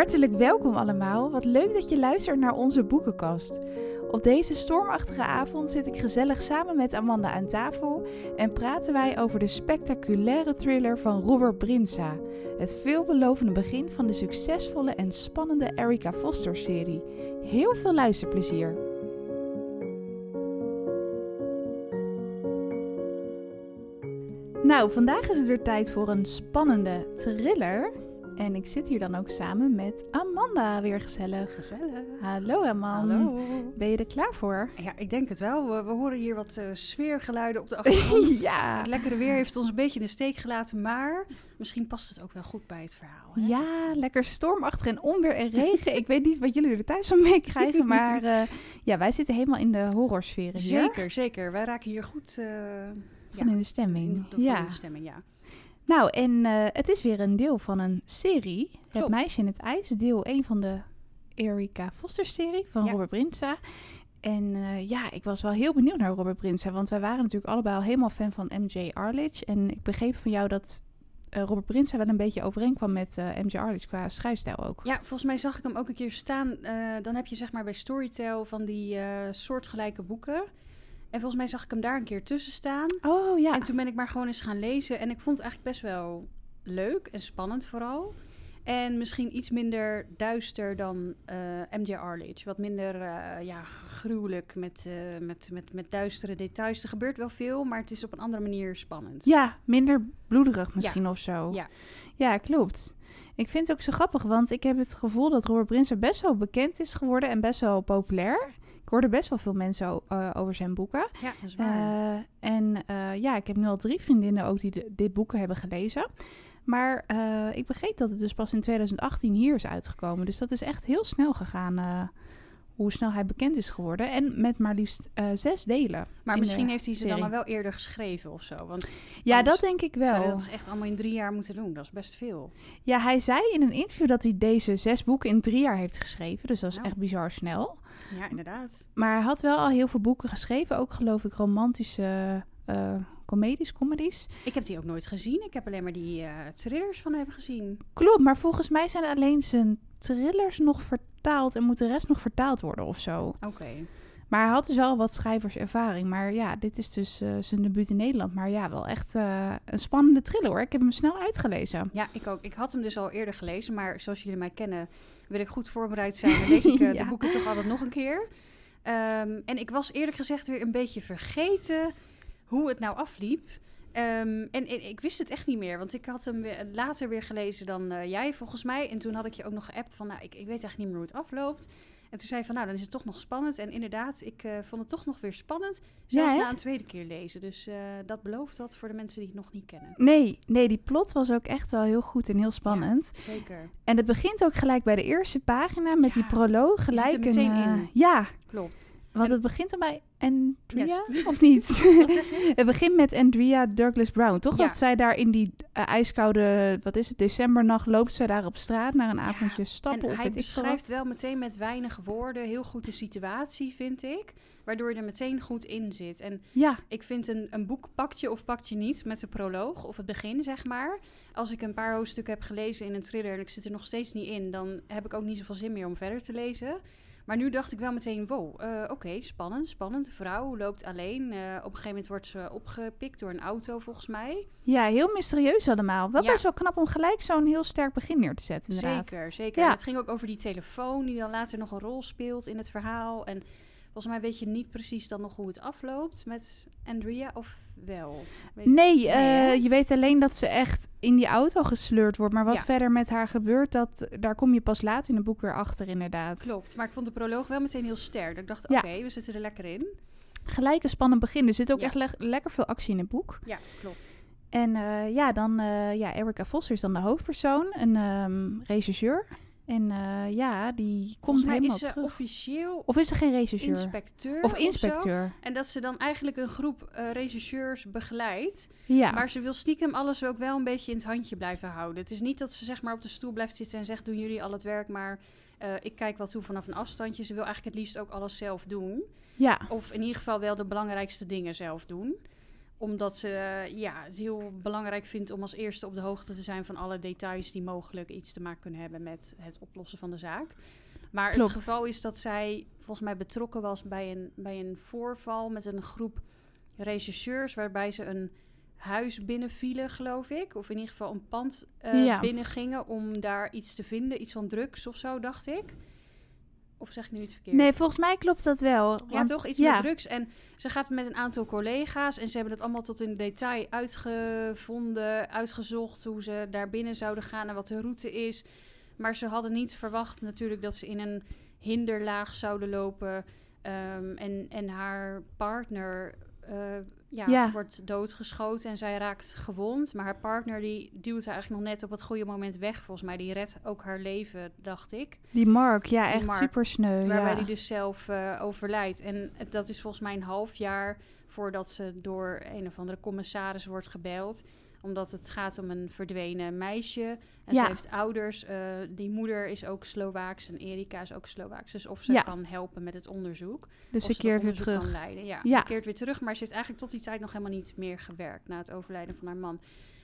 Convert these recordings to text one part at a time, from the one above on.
Hartelijk welkom allemaal. Wat leuk dat je luistert naar onze boekenkast. Op deze stormachtige avond zit ik gezellig samen met Amanda aan tafel en praten wij over de spectaculaire thriller van Robert Brinsa. Het veelbelovende begin van de succesvolle en spannende Erika Foster-serie. Heel veel luisterplezier. Nou, vandaag is het weer tijd voor een spannende thriller. En ik zit hier dan ook samen met Amanda, weer gezellig. Gezellig. Hallo Amanda. Hallo. Ben je er klaar voor? Ja, ik denk het wel. We, we horen hier wat eh, sfeergeluiden op de achtergrond. ja. Het lekkere weer heeft ons een beetje in de steek gelaten, maar misschien past het ook wel goed bij het verhaal. Hè? Ja, lekker stormachtig en onweer en regen. ik weet niet wat jullie er thuis van mee krijgen, maar eh, ja, wij zitten helemaal in de horrorsfeer hier. Zeker, zeker. Wij raken hier goed eh, Van ja, in de stemming. ja. in de stemming, ja. Nou, en eh, het is weer een deel van een serie. Het. Meisje in het IJs. Deel 1 van de Erika Foster-serie van Ja. Robert Brinsa. En eh, ja, ik was wel heel benieuwd naar Robert Brinsa. Want wij waren natuurlijk allebei al helemaal fan van MJ Arledge. En ik begreep van jou dat eh, Robert Brinsa wel een beetje overeenkwam met MJ Arledge qua schrijfstijl ook. Ja, volgens mij zag ik hem ook een keer staan. Dan heb je zeg maar bij Storytel van die soortgelijke boeken. En volgens mij zag ik hem daar een keer tussen staan. Oh ja. En toen ben ik maar gewoon eens gaan lezen. En ik vond het eigenlijk best wel leuk en spannend vooral. En misschien iets minder duister dan eh, MJ Arledge. Wat minder eh, ja, gruwelijk met, eh, met, met, met duistere details. Er gebeurt wel veel, maar het is op een andere manier spannend. Ja, minder bloederig misschien of zo. Ja. ja, klopt. Ik vind het ook zo grappig, want ik heb het gevoel dat Robert Brinsa best wel bekend is geworden en best wel populair. Ik hoorde best wel veel mensen eh, over zijn boeken. Ja, dat is waar. Eh, en eh, ja, ik heb nu al drie vriendinnen ook die de- dit boek hebben gelezen. Maar ik begreep dat het dus pas in 2018 hier is uitgekomen. Dus dat is echt heel snel gegaan, hoe snel hij bekend is geworden. En met maar liefst zes delen. maar misschien de heeft hij ze dan al wel eerder geschreven of zo. Want Ja, dat denk ik zou wel. dat toch echt allemaal in drie jaar moeten doen. Dat is best veel. Ja, hij zei in een interview dat hij deze zes boeken in drie jaar heeft geschreven. Dus dat is Nou. echt bizar snel. Ja, inderdaad. Maar hij had wel al heel veel boeken geschreven. Ook geloof ik romantische eh comedies, comedies. Ik heb die ook nooit gezien. Ik heb alleen maar die eh thrillers van hem gezien. Klopt, maar volgens mij zijn alleen zijn thrillers nog vertaald en moet de rest nog vertaald worden of zo. Oké. Maar hij had dus wel wat schrijverservaring. Maar ja, dit is dus eh, zijn debuut in Nederland. Maar ja, wel echt eh, een spannende thriller hoor. Ik heb hem snel uitgelezen. Ja, ik ook. Ik had hem dus al eerder gelezen, maar zoals jullie mij kennen, wil ik goed voorbereid zijn. Dan lees ik eh, Ja. de boeken toch altijd nog een keer. Ehm, en ik was eerlijk gezegd weer een beetje vergeten hoe het nou afliep. Ehm, en, en ik wist het echt niet meer, want ik had hem weer, later weer gelezen dan jij volgens mij. En toen had ik je ook nog geappt van, nou, ik, ik weet eigenlijk niet meer hoe het afloopt. En toen zei je van, nou, dan is het toch nog spannend. En inderdaad, ik eh, vond het toch nog weer spannend. Zelfs Ja, na een tweede keer lezen. Dus eh, dat belooft wat voor de mensen die het nog niet kennen. Nee, nee, die plot was ook echt wel heel goed en heel spannend. Zeker. En het begint ook gelijk bij de eerste pagina met die Ja, proloog. er Gelijk meteen een, eh, in. Ja, Klopt. Want En- het begint dan bij Andrea, Yes. of niet? Het begint met Andrea Douglas Brown. Toch Ja. dat zij daar in die eh, ijskoude, wat is het, decembernacht loopt zij daar op straat naar een avondje stappen En of hij beschrijft wel meteen met weinig woorden heel goed de situatie, vind ik. Waardoor je er meteen goed in zit. En Ja, ik vind een, een boek pakt je of pakt je niet met de proloog of het begin, zeg maar. Als ik een paar hoofdstukken heb gelezen in een thriller en ik zit er nog steeds niet in, dan heb ik ook niet zoveel zin meer om verder te lezen. Maar nu dacht ik wel meteen, wow, eh, oké, spannend, spannend. De vrouw loopt alleen. Eh, op een gegeven moment wordt ze opgepikt door een auto, volgens mij. ja, heel mysterieus allemaal. Wel Ja. best wel knap om gelijk zo'n heel sterk begin neer te zetten inderdaad. Zeker, zeker. Ja. En het ging ook over die telefoon die dan later nog een rol speelt in het verhaal. En volgens mij weet je niet precies dan nog hoe het afloopt met Andrea, of wel? Weet- Nee, eh, hè? je weet alleen dat ze echt in die auto gesleurd wordt. Maar wat Ja. verder met haar gebeurt, dat, daar kom je pas later in het boek weer achter inderdaad. Klopt, maar ik vond de proloog wel meteen heel sterk. Ik dacht, Ja. oké, we zitten er lekker in. Gelijk een spannend begin. Er zit ook Ja. echt le- lekker veel actie in het boek. Ja, klopt. En eh, ja, dan, eh ja, Erica Foster is dan de hoofdpersoon, een ehm, regisseur. En eh, ja, die komt helemaal is ze terug. officieel Of is ze geen regisseur? inspecteur of inspecteur. En dat ze dan eigenlijk een groep eh, regisseurs begeleidt. Ja. Maar ze wil stiekem alles ook wel een beetje in het handje blijven houden. Het is niet dat ze zeg maar op de stoel blijft zitten en zegt: doen jullie al het werk, maar eh, ik kijk wel toe vanaf een afstandje. Ze wil eigenlijk het liefst ook alles zelf doen. ja. Of in ieder geval wel de belangrijkste dingen zelf doen. Omdat ze eh, ja, het heel belangrijk vindt om als eerste op de hoogte te zijn van alle details die mogelijk iets te maken kunnen hebben met het oplossen van de zaak. Maar Klopt. het geval is dat zij volgens mij betrokken was bij een, bij een voorval met een groep rechercheurs waarbij ze een huis binnenvielen, geloof ik. Of in ieder geval een pand eh Ja. binnengingen om daar iets te vinden. Iets van drugs of zo, dacht ik. Of zeg ik nu iets verkeerd? Nee, volgens mij klopt dat wel. Ja, toch? Iets ja. met drugs. En ze gaat met een aantal collega's en ze hebben het allemaal tot in detail uitgevonden, uitgezocht hoe ze daar binnen zouden gaan en wat de route is. Maar ze hadden niet verwacht natuurlijk dat ze in een hinderlaag zouden lopen. Ehm, en, en haar partner eh, ja, Ja. wordt doodgeschoten en zij raakt gewond. Maar haar partner die duwt haar eigenlijk nog net op het goede moment weg. Volgens mij, die redt ook haar leven, dacht ik. Die Mark, ja, Die echt Mark, super sneu. Waarbij ja. die dus zelf eh, overlijdt. En dat is volgens mij een half jaar voordat ze door een of andere commissaris wordt gebeld. Omdat het gaat om een verdwenen meisje. En Ja. ze heeft ouders. eh, die moeder is ook Slovaaks en Erika is ook Slovaaks. Dus of ze Ja. kan helpen met het onderzoek. dus ze keert weer terug. Kan leiden. Ja, Ja. ze keert weer terug. Maar ze heeft eigenlijk tot die tijd nog helemaal niet meer gewerkt. Na het overlijden van haar man.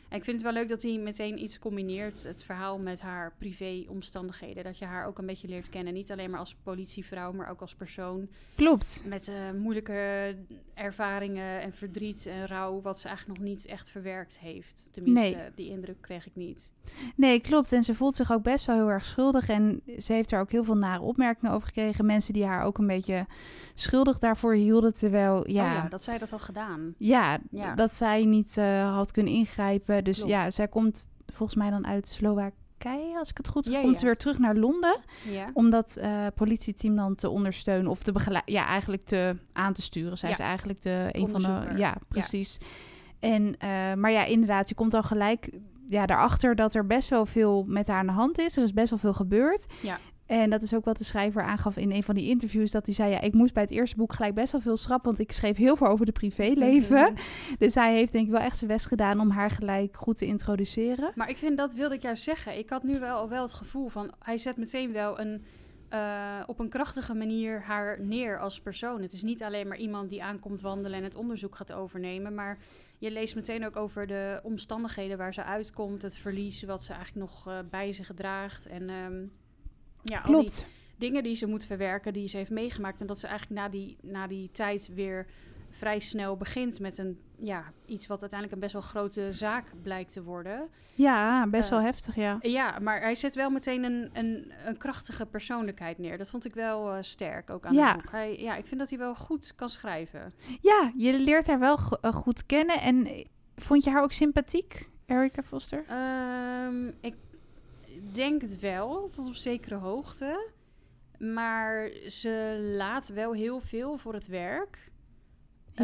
En ik vind het wel leuk dat hij meteen iets combineert. Het verhaal met haar privé-omstandigheden. Dat je haar ook een beetje leert kennen. Niet alleen maar als politievrouw, maar ook als persoon. Klopt. Met eh, moeilijke ervaringen en verdriet en rouw. Wat ze eigenlijk nog niet echt verwerkt heeft. Tenminste, Nee. die indruk kreeg ik niet. Nee, klopt. En ze voelt zich ook best wel heel erg schuldig. En ze heeft er ook heel veel nare opmerkingen over gekregen. Mensen die haar ook een beetje schuldig daarvoor hielden. Terwijl, ja, Oh ja, dat zij dat had gedaan. ja, Ja. dat zij niet eh, had kunnen ingrijpen. Dus Klopt. ja, zij komt volgens mij dan uit Slowakije, als ik het goed zeg. Ja, komt ze weer terug naar Londen Ja. om dat eh, politieteam dan te ondersteunen of te begeleiden. Ja, eigenlijk te aan te sturen. Zij is eigenlijk de een van de. Ja, precies. En, eh, maar ja, inderdaad, je komt al gelijk ja, daarachter dat er best wel veel met haar aan de hand is. Er is best wel veel gebeurd. Ja. En dat is ook wat de schrijver aangaf in een van die interviews. Dat hij zei, ja, ik moest bij het eerste boek gelijk best wel veel schrappen. Want ik schreef heel veel over de privéleven. dus hij heeft denk ik wel echt zijn best gedaan om haar gelijk goed te introduceren. Maar ik vind, dat wilde ik juist zeggen. Ik had nu wel, wel het gevoel van, hij zet meteen wel een, eh, op een krachtige manier haar neer als persoon. Het is niet alleen maar iemand die aankomt wandelen en het onderzoek gaat overnemen. Maar je leest meteen ook over de omstandigheden waar ze uitkomt. Het verlies wat ze eigenlijk nog eh, bij zich draagt. En ehm, ja, al die Klopt. dingen die ze moet verwerken, die ze heeft meegemaakt. En dat ze eigenlijk na die, na die tijd weer vrij snel begint met een, ja, iets wat uiteindelijk een best wel grote zaak blijkt te worden. Ja, best Eh, wel heftig, ja. Ja, maar hij zet wel meteen een, een, een krachtige persoonlijkheid neer. Dat vond ik wel eh, sterk, ook aan Ja. het boek. Hij, ja, ik vind dat hij wel goed kan schrijven. Ja, je leert haar wel eh, goed kennen. En eh, vond je haar ook sympathiek, Erica Foster? Ehm, ik denk het wel, tot op zekere hoogte. Maar ze laat wel heel veel voor het werk.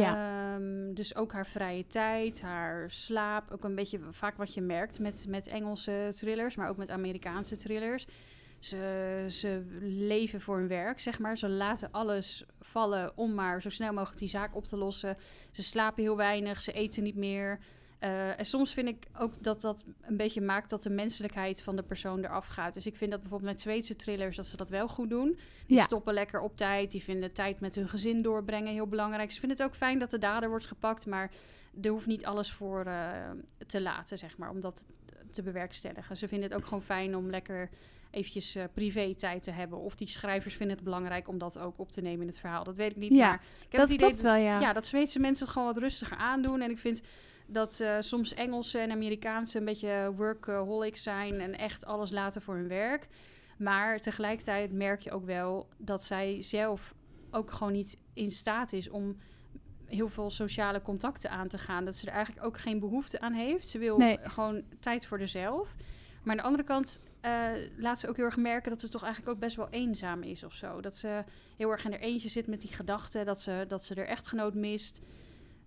Ja. Ehm, dus ook haar vrije tijd, haar slaap. Ook een beetje vaak wat je merkt met, met Engelse thrillers, maar ook met Amerikaanse thrillers. Ze, ze leven voor hun werk, zeg maar. Ze laten alles vallen om maar zo snel mogelijk die zaak op te lossen. Ze slapen heel weinig, ze eten niet meer. Eh, en soms vind ik ook dat dat een beetje maakt dat de menselijkheid van de persoon eraf gaat. Dus ik vind dat bijvoorbeeld met Zweedse thrillers dat ze dat wel goed doen. Die Ja. stoppen lekker op tijd. Die vinden tijd met hun gezin doorbrengen heel belangrijk. Ze vinden het ook fijn dat de dader wordt gepakt, maar er hoeft niet alles voor eh, te laten, zeg maar, om dat te bewerkstelligen. Ze vinden het ook gewoon fijn om lekker eventjes eh, privé tijd te hebben. Of die schrijvers vinden het belangrijk om dat ook op te nemen in het verhaal. Dat weet ik niet, Ja, maar ik heb dat het idee klopt wel, ja. ja, dat Zweedse mensen het gewoon wat rustiger aandoen. En ik vind dat eh, soms Engelse en Amerikaanse een beetje workaholics zijn en echt alles laten voor hun werk. Maar tegelijkertijd merk je ook wel dat zij zelf ook gewoon niet in staat is om heel veel sociale contacten aan te gaan. Dat ze er eigenlijk ook geen behoefte aan heeft. Ze wil Nee. gewoon tijd voor zichzelf. Maar aan de andere kant eh, laat ze ook heel erg merken dat ze toch eigenlijk ook best wel eenzaam is of zo. Dat ze heel erg in haar eentje zit met die gedachte dat ze, dat ze er echtgenoot mist.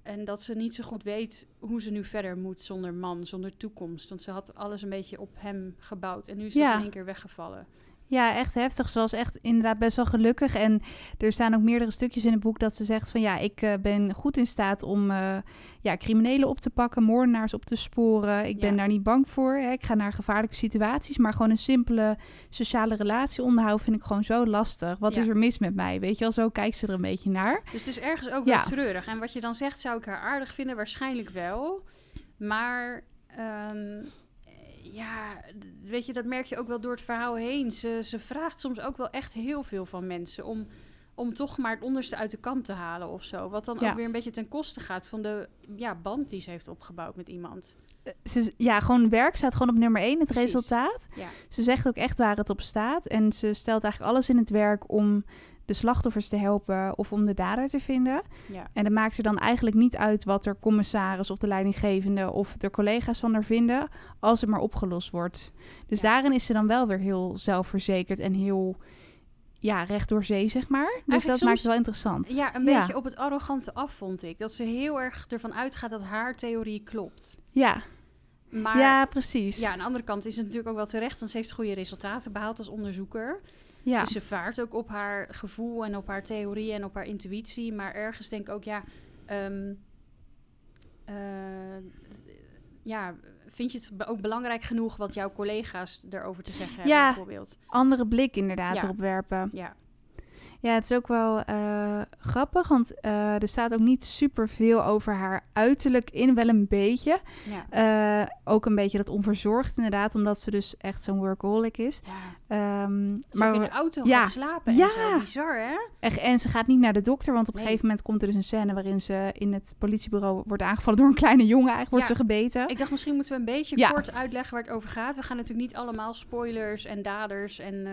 En dat ze niet zo goed weet hoe ze nu verder moet zonder man, zonder toekomst. Want ze had alles een beetje op hem gebouwd. En nu is Ja. dat in één keer weggevallen. Ja, echt heftig. Ze was echt inderdaad best wel gelukkig. En er staan ook meerdere stukjes in het boek dat ze zegt van ja, ik eh, ben goed in staat om eh, ja, criminelen op te pakken, moordenaars op te sporen. Ik ben Ja. daar niet bang voor. Hè. Ik ga naar gevaarlijke situaties, maar gewoon een simpele sociale relatie onderhouden vind ik gewoon zo lastig. Wat Ja. is er mis met mij? Weet je wel, zo kijkt ze er een beetje naar. Dus het is ergens ook Ja. wel treurig. En wat je dan zegt, zou ik haar aardig vinden? Waarschijnlijk wel. Maar ehm, ja, weet je, dat merk je ook wel door het verhaal heen. Ze, ze vraagt soms ook wel echt heel veel van mensen om, om toch maar het onderste uit de kant te halen of zo. Wat dan Ja. ook weer een beetje ten koste gaat van de ja, band die ze heeft opgebouwd met iemand. Eh, Ze, ja, gewoon werk staat gewoon op nummer één, het Precies. resultaat. Ja. Ze zegt ook echt waar het op staat. En ze stelt eigenlijk alles in het werk om de slachtoffers te helpen of om de dader te vinden. Ja. En dat maakt er dan eigenlijk niet uit wat er commissaris of de leidinggevende of de collega's van haar vinden, als het maar opgelost wordt. Dus Ja. daarin is ze dan wel weer heel zelfverzekerd en heel ja, recht door zee, zeg maar. Dus dat soms- maakt het wel interessant. Ja, een beetje op het arrogante af, vond ik. Dat ze heel erg ervan uitgaat dat haar theorie klopt. Ja. Maar ja, precies. ja, aan de andere kant is het natuurlijk ook wel terecht, want ze heeft goede resultaten behaald als onderzoeker. Ja. Dus ze vaart ook op haar gevoel en op haar theorie en op haar intuïtie. Maar ergens denk ik ook, ja, ehm, eh, ja, vind je het ook belangrijk genoeg wat jouw collega's erover te zeggen hebben, Ja. bijvoorbeeld? andere blik inderdaad Ja. erop werpen. Ja, Ja, het is ook wel eh, grappig, want eh, er staat ook niet super veel over haar uiterlijk in, wel een beetje. ja. Eh, ook een beetje dat onverzorgd inderdaad, omdat ze dus echt zo'n workaholic is. ja. Ehm, Ze maar in de auto ja. gaat slapen Ja. en zo. Bizar, hè? echt, en ze gaat niet naar de dokter, want op een gegeven moment komt er dus een scène waarin ze in het politiebureau wordt aangevallen door een kleine jongen. Eigenlijk wordt ze gebeten. Ik dacht, misschien moeten we een beetje kort uitleggen waar het over gaat. We gaan natuurlijk niet allemaal spoilers en daders en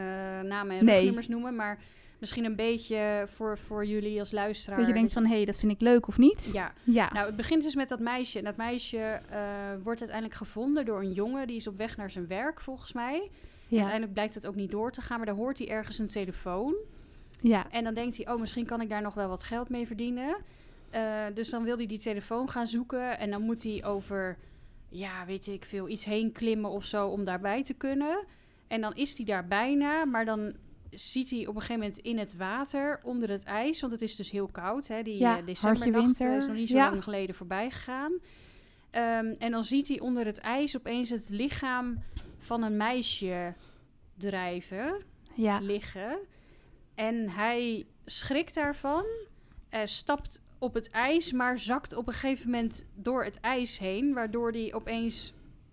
namen en Nee. rugnummers noemen. Maar misschien een beetje voor, voor jullie als luisteraar. dat je denkt van, hé, hey, dat vind ik leuk of niet. Ja, Ja. nou het begint dus met dat meisje. En dat meisje eh, wordt uiteindelijk gevonden door een jongen. Die is op weg naar zijn werk, volgens mij. ja. Uiteindelijk blijkt het ook niet door te gaan. Maar dan hoort hij ergens een telefoon. ja. En dan denkt hij, oh, misschien kan ik daar nog wel wat geld mee verdienen. Eh, dus dan wil hij die telefoon gaan zoeken. En dan moet hij over, ja, weet ik veel, iets heen klimmen of zo om daarbij te kunnen. En dan is hij daar bijna, maar dan ziet hij op een gegeven moment in het water, onder het ijs. Want het is dus heel koud, hè. Die Ja, eh, decembernacht is nog niet zo Ja. lang geleden voorbij gegaan. Ehm, en dan ziet hij onder het ijs opeens het lichaam van een meisje drijven ja. liggen. En hij schrikt daarvan, eh, stapt op het ijs, maar zakt op een gegeven moment door het ijs heen, waardoor hij opeens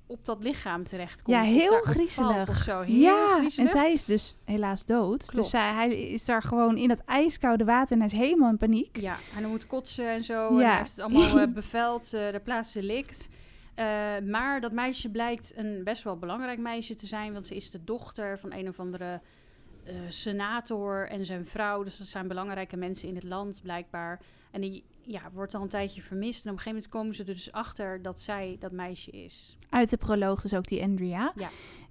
op dat lichaam terechtkomt. Ja, heel griezelig. Zo. Heel ja, en zij is dus helaas dood. Klopt. Dus zij, hij is daar gewoon in dat ijskoude water en hij is helemaal in paniek. Ja, en hij moet kotsen en zo. En Ja. hij heeft het allemaal eh, beveld, eh, de plaats delict. Eh, maar dat meisje blijkt een best wel belangrijk meisje te zijn, want ze is de dochter van een of andere senator en zijn vrouw. Dus dat zijn belangrijke mensen in het land, blijkbaar. En die ja, wordt al een tijdje vermist. En op een gegeven moment komen ze er dus achter dat zij dat meisje is. Uit de proloog dus ook die Andrea. Ja.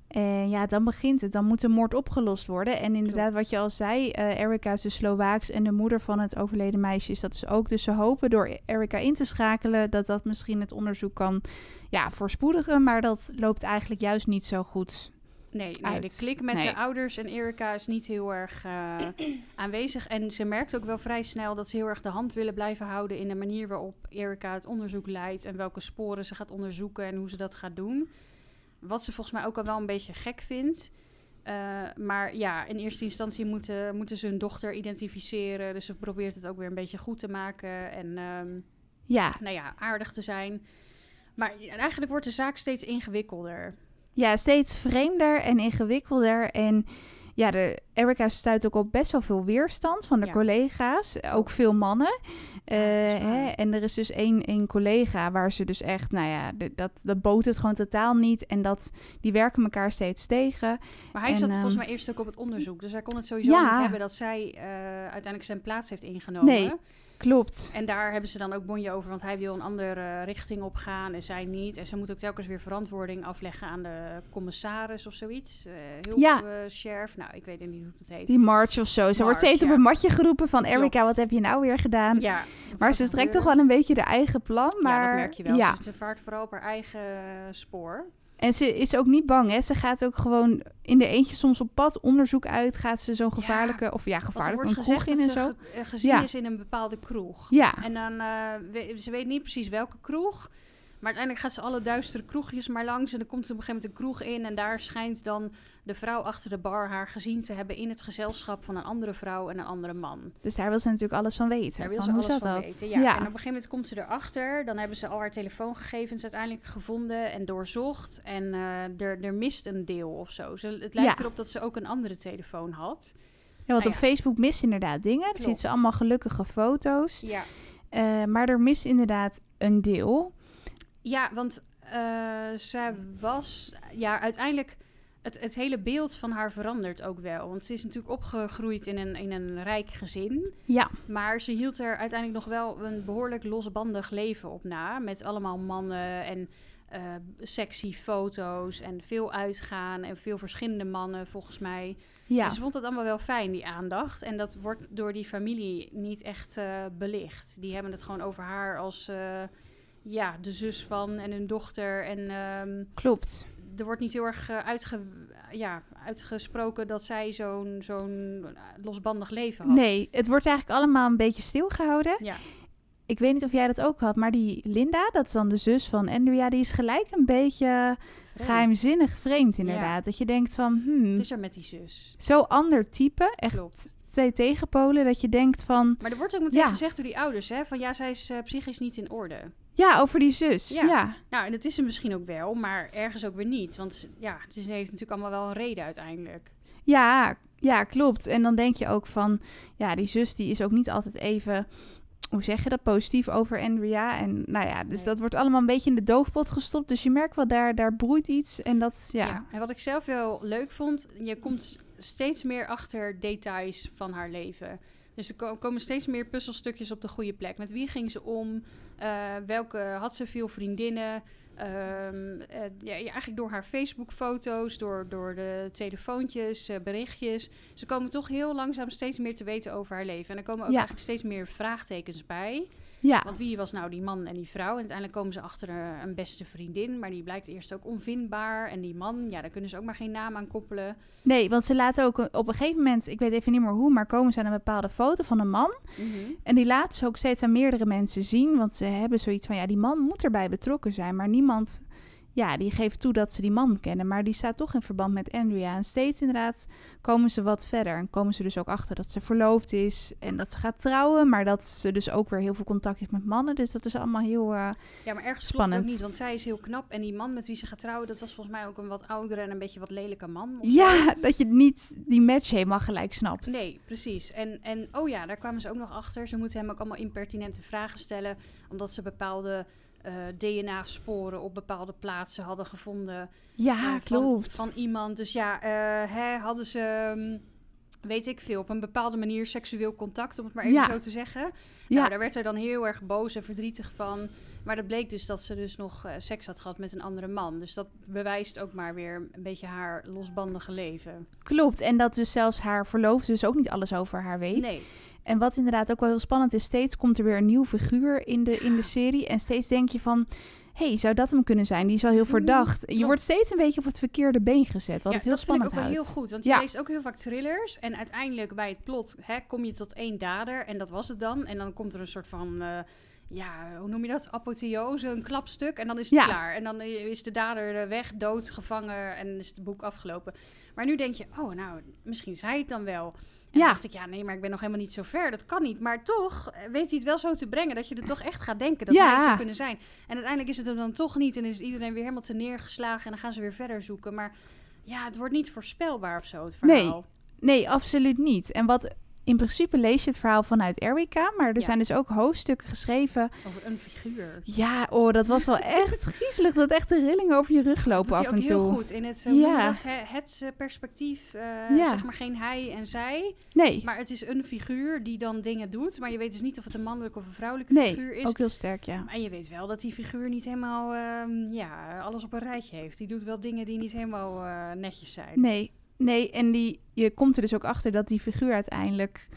En ja, dan begint het. Dan moet de moord opgelost worden. En inderdaad, Klopt. wat je al zei, eh Erica is dus Slovaaks en de moeder van het overleden meisje is dat dus ook. Dus ze hopen door Erica in te schakelen dat dat misschien het onderzoek kan ja, voorspoedigen. Maar dat loopt eigenlijk juist niet zo goed. Nee, nee de klik met Nee. de ouders en Erika is niet heel erg eh, aanwezig. En ze merkt ook wel vrij snel dat ze heel erg de hand willen blijven houden in de manier waarop Erika het onderzoek leidt en welke sporen ze gaat onderzoeken en hoe ze dat gaat doen. Wat ze volgens mij ook al wel een beetje gek vindt. Eh, maar ja, in eerste instantie moeten, moeten ze hun dochter identificeren. Dus ze probeert het ook weer een beetje goed te maken. En ehm, Ja, nou ja, aardig te zijn. Maar eigenlijk wordt de zaak steeds ingewikkelder. Ja steeds vreemder en ingewikkelder. En ja, de, Erica stuit ook op best wel veel weerstand van de Ja. collega's. Ook veel mannen. Eh, hè, en er is dus één, één collega waar ze dus echt, nou ja, de- dat, dat boot het gewoon totaal niet. En dat, die werken elkaar steeds tegen. Maar hij En, zat volgens ehm, mij eerst ook op het onderzoek. Dus hij kon het sowieso Ja. niet hebben dat zij eh, uiteindelijk zijn plaats heeft ingenomen. Nee. Klopt. En daar hebben ze dan ook bonje over, want hij wil een andere richting op gaan en zij niet. En ze moet ook telkens weer verantwoording afleggen aan de commissaris of zoiets. hulp, Ja. eh, sheriff. Nou, ik weet niet hoe het heet. Die march of zo. Ze wordt steeds op een matje geroepen van Klopt. wat heb je nou weer gedaan? ja, maar ze trekt toch wel een beetje de eigen plan. Maar Ja, dat merk je wel. Ja, ze vaart vooral op haar eigen spoor. En ze is ook niet bang, hè. Ze gaat ook gewoon in de eentje soms op pad, onderzoek uit. Gaat ze zo'n gevaarlijke, of ja, gevaarlijk, een kroeg in en zo. ge- gezien Ja. is in een bepaalde kroeg. Ja, En dan, eh, we- ze weet niet precies welke kroeg. Maar uiteindelijk gaat ze alle duistere kroegjes maar langs. En dan komt er op een gegeven moment een kroeg in. En daar schijnt dan de vrouw achter de bar haar gezien te hebben in het gezelschap van een andere vrouw en een andere man. dus daar wil ze natuurlijk alles van weten. Daar wil ze alles van dat? weten. Ja. En op een gegeven moment komt ze erachter. Dan hebben ze al haar telefoongegevens uiteindelijk gevonden en doorzocht. En eh, er, er mist een deel of zo. Ze, het lijkt Ja. erop dat ze ook een andere telefoon had. Ja, want Nou op. Facebook mist inderdaad dingen. Ziet Klopt. ze allemaal gelukkige foto's. Ja, Eh, maar er mist inderdaad een deel. Ja want eh zij was... Ja, uiteindelijk... Het, het hele beeld van haar verandert ook wel. Want ze is natuurlijk opgegroeid in een, in een rijk gezin. Ja, Maar ze hield er uiteindelijk nog wel een behoorlijk losbandig leven op na. Met allemaal mannen en eh, sexy foto's en veel uitgaan en veel verschillende mannen volgens mij. ja. Ze vond het allemaal wel fijn, die aandacht. En dat wordt door die familie niet echt eh, belicht. Die hebben het gewoon over haar als ja, de zus van en een dochter. En ehm, klopt. er wordt niet heel erg eh, uitge, ja, uitgesproken dat zij zo'n zo'n eh, losbandig leven had. Nee, het wordt eigenlijk allemaal een beetje stilgehouden. Ja. Ik weet niet of jij dat ook had, maar die Linda, dat is dan de zus van Andrea, die is gelijk een beetje Vreemd. geheimzinnig vreemd inderdaad. Dat je denkt van, hmm, Het is er met die zus. zo ander type, echt Klopt. twee tegenpolen, dat je denkt van, Maar er wordt ook meteen Ja. gezegd door die ouders, hè, van ja, zij is eh, psychisch niet in orde. Ja, over die zus. Ja. Ja, Nou, en dat is ze misschien ook wel, maar ergens ook weer niet. Want ja, is, heeft natuurlijk allemaal wel een reden uiteindelijk. ja, ja, klopt. En dan denk je ook van, ja, die zus die is ook niet altijd even, hoe zeg je dat, positief over Andrea. En nou ja, dus Nee. dat wordt allemaal een beetje in de doofpot gestopt. Dus je merkt wel, daar, daar broeit iets. En dat, ja, En wat ik zelf wel leuk vond, je komt steeds meer achter details van haar leven. Dus er ko- komen steeds meer puzzelstukjes op de goede plek. Met wie ging ze om? Eh, welke had ze veel vriendinnen? Ehm, eh, ja, eigenlijk door haar Facebook-foto's, door, door de telefoontjes, eh, berichtjes. Ze komen toch heel langzaam steeds meer te weten over haar leven. En er komen ook Ja. eigenlijk steeds meer vraagtekens bij. ja. Want wie was nou die man en die vrouw? En uiteindelijk komen ze achter eh, een beste vriendin, maar die blijkt eerst ook onvindbaar. En die man, ja, daar kunnen ze ook maar geen naam aan koppelen. Nee, want ze laten ook een- op een gegeven moment, ik weet even niet meer hoe, maar komen ze aan een bepaalde foto van een man. En die laten ze ook steeds aan meerdere mensen zien. Want ze hebben zoiets van, ja, die man moet erbij betrokken zijn. Maar niemand, ja, die geeft toe dat ze die man kennen. Maar die staat toch in verband met Andrea. En steeds inderdaad komen ze wat verder. En komen ze dus ook achter dat ze verloofd is. En dat ze gaat trouwen. Maar dat ze dus ook weer heel veel contact heeft met mannen. Dus dat is allemaal heel... eh, Ja, maar ergens klopt het Spannend. ook niet, want zij is heel knap. En die man met wie ze gaat trouwen, dat was volgens mij ook een wat oudere en een beetje wat lelijke man. zo. ja, dat je niet die match helemaal gelijk snapt. Nee, precies. En, en oh ja, daar kwamen ze ook nog achter. Ze moeten hem ook allemaal impertinente vragen stellen, omdat ze bepaalde eh, DNA-sporen op bepaalde plaatsen hadden gevonden. Ja, eh, van, klopt. Van iemand. Dus ja, eh, hè, hadden ze, mm, weet ik veel, op een bepaalde manier seksueel contact, om het maar even Ja. zo te zeggen. ja, Nou, daar werd er dan heel erg boos en verdrietig van. Maar dat bleek dus dat ze dus nog seks had gehad met een andere man. Dus dat bewijst ook maar weer een beetje haar losbandige leven. klopt. En dat dus zelfs haar verloofde dus ook niet alles over haar weet. Nee, En wat inderdaad ook wel heel spannend is, steeds komt er weer een nieuw figuur in de, in de serie. En steeds denk je van, hey, zou dat hem kunnen zijn? Die is al heel Mhm, verdacht. Je wordt steeds een beetje op het verkeerde been gezet, wat ja, het heel dat vind ik spannend ook wel houdt. heel goed. Want je Ja. leest ook heel vaak thrillers. En uiteindelijk bij het plot hè, kom je tot één dader. En dat was het dan. En dan komt er een soort van... eh, ja, hoe noem je dat? Apotheose, een klapstuk. En dan is het Ja. klaar. En dan is de dader weg, dood, gevangen. En is het boek afgelopen. Maar nu denk je, oh, nou, misschien is hij het dan wel. En Ja. dacht ik, ja, nee, maar ik ben nog helemaal niet zo ver. Dat kan niet. Maar toch eh, weet hij het wel zo te brengen dat je er toch echt gaat denken dat Ja. het zou kunnen zijn. En uiteindelijk is het er dan toch niet. En is iedereen weer helemaal te neergeslagen. En dan gaan ze weer verder zoeken. Maar ja, het wordt niet voorspelbaar of zo, het Nee. verhaal. Nee, absoluut niet. En wat in principe lees je het verhaal vanuit Erika, maar er Ja. zijn dus ook hoofdstukken geschreven. Over een figuur. Ja, oh, dat was wel echt griezelig. Dat echt de rillingen over je rug Dat lopen af en heel toe. goed. In het, Ja. dat? Het perspectief. eh, Ja. Zeg maar geen hij en zij. Nee, Maar het is een figuur die dan dingen doet. Maar je weet dus niet of het een mannelijke of een vrouwelijke nee, figuur is. ook heel sterk, ja. En je weet wel dat die figuur niet helemaal ehm, ja, alles op een rijtje heeft. Die doet wel dingen die niet helemaal eh, netjes zijn. Nee, nee, en die, je komt er dus ook achter dat die figuur uiteindelijk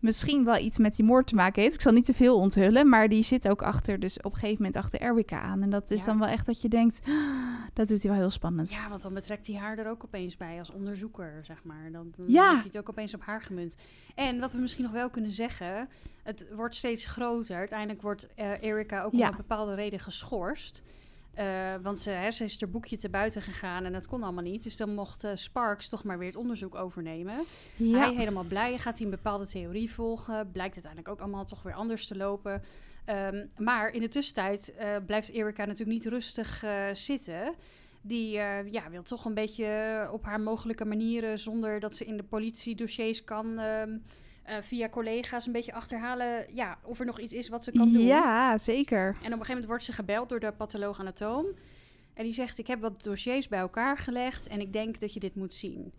misschien wel iets met die moord te maken heeft. Ik zal niet te veel onthullen, maar die zit ook achter, dus op een gegeven moment achter Erika aan. En dat is Ja. dan wel echt dat je denkt, "Ah, Dat doet hij wel heel spannend. Ja, want dan betrekt hij haar er ook opeens bij als onderzoeker, zeg maar. Dan, dan Ja. heeft hij het ook opeens op haar gemunt. En wat we misschien nog wel kunnen zeggen, het wordt steeds groter. Uiteindelijk wordt eh, Erika ook Ja. om een bepaalde reden geschorst. Eh, want ze, hè, ze is er boekje te buiten gegaan en dat kon allemaal niet. Dus dan mocht eh, Sparks toch maar weer het onderzoek overnemen. Ja. Hij helemaal blij, gaat hij een bepaalde theorie volgen. Blijkt uiteindelijk ook allemaal toch weer anders te lopen. Ehm, maar in de tussentijd eh, blijft Erika natuurlijk niet rustig zitten. Die ja, wil toch een beetje op haar mogelijke manieren, zonder dat ze in de politiedossiers kan, ehm, eh, via collega's een beetje achterhalen ja, of er nog iets is wat ze kan doen. Ja, zeker. En op een gegeven moment wordt ze gebeld door de patholoog-anatoom. En die zegt, ik heb wat dossiers bij elkaar gelegd en ik denk dat je dit moet zien.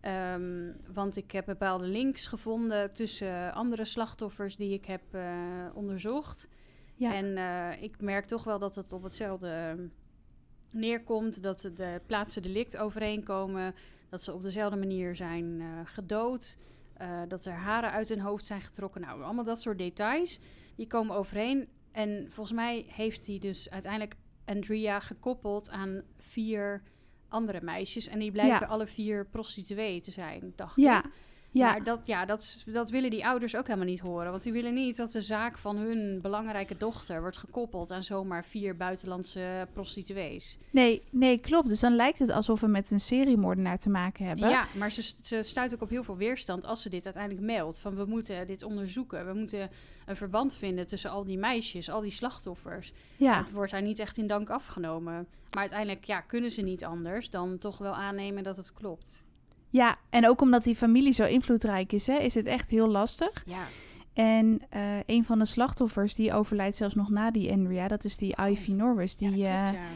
Ehm, want ik heb bepaalde links gevonden tussen andere slachtoffers die ik heb eh, onderzocht. Ja. En eh, ik merk toch wel dat het op hetzelfde neerkomt. Dat de plaatsen delict overeenkomen. Dat ze op dezelfde manier zijn gedood. Eh, dat er haren uit hun hoofd zijn getrokken. Nou, allemaal dat soort details. Die komen overeen. En volgens mij heeft hij dus uiteindelijk Andrea gekoppeld aan vier andere meisjes. En die blijken Ja. alle vier prostituee te zijn, dacht Ja. ik. Ja. Maar dat, ja, dat, dat willen die ouders ook helemaal niet horen. Want die willen niet dat de zaak van hun belangrijke dochter wordt gekoppeld aan zomaar vier buitenlandse prostituees. Nee, nee, klopt. Dus dan lijkt het alsof we met een seriemoordenaar te maken hebben. Ja, maar ze, ze stuit ook op heel veel weerstand als ze dit uiteindelijk meldt. Van we moeten dit onderzoeken. We moeten een verband vinden tussen al die meisjes, al die slachtoffers. Ja. Het wordt haar niet echt in dank afgenomen. Maar uiteindelijk ja, kunnen ze niet anders dan toch wel aannemen dat het klopt. Ja, en ook omdat die familie zo invloedrijk is, hè, is het echt heel lastig. Ja, En eh, een van de slachtoffers, die overlijdt zelfs nog na die Andrea, dat is die Ivy Norris, die ja, eh, klopt, ja.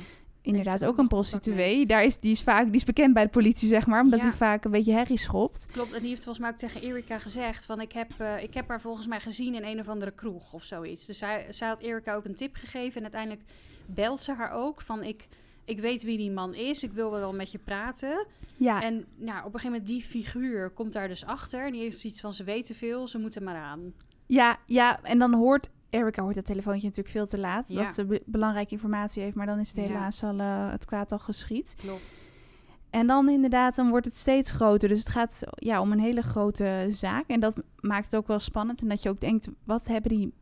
inderdaad ook een prostituee. Daar is, die, is vaak, die is bekend bij de politie, zeg maar, omdat Ja. hij vaak een beetje herrie schopt. Klopt, en die heeft volgens mij ook tegen Erika gezegd van ik heb, eh, ik heb haar volgens mij gezien in een of andere kroeg of zoiets. Dus zij, zij had Erika ook een tip gegeven en uiteindelijk belt ze haar ook van ik, ik weet wie die man is, ik wil wel met je praten. Ja, En nou, op een gegeven moment die figuur komt daar dus achter. Die heeft zoiets van ze weten veel, ze moeten maar aan. ja, ja, en dan hoort Erica hoort het telefoontje natuurlijk veel te laat. Ja. Dat ze be- belangrijke informatie heeft, maar dan is het Ja. helaas al eh, het kwaad al geschied. Klopt. En dan inderdaad, dan wordt het steeds groter. Dus het gaat ja, om een hele grote zaak. En dat maakt het ook wel spannend. En dat je ook denkt, wat hebben die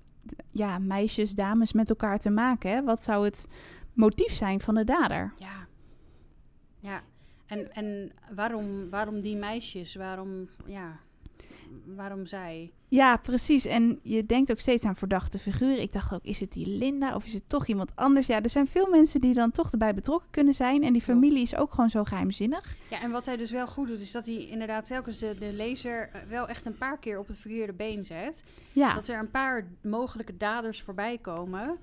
ja, meisjes, dames met elkaar te maken? Hè? Wat zou het motief zijn van de dader? Ja. Ja. En, en waarom, waarom die meisjes? Waarom, ja, waarom zij? Ja, precies. En je denkt ook steeds aan verdachte figuren. Ik dacht ook, is het die Linda of is het toch iemand anders? Ja, er zijn veel mensen die dan toch erbij betrokken kunnen zijn. En die familie is ook gewoon zo geheimzinnig. Ja, en wat hij dus wel goed doet, is dat hij inderdaad telkens de, de lezer eh, wel echt een paar keer op het verkeerde been zet. Ja, Dat er een paar mogelijke daders voorbij komen.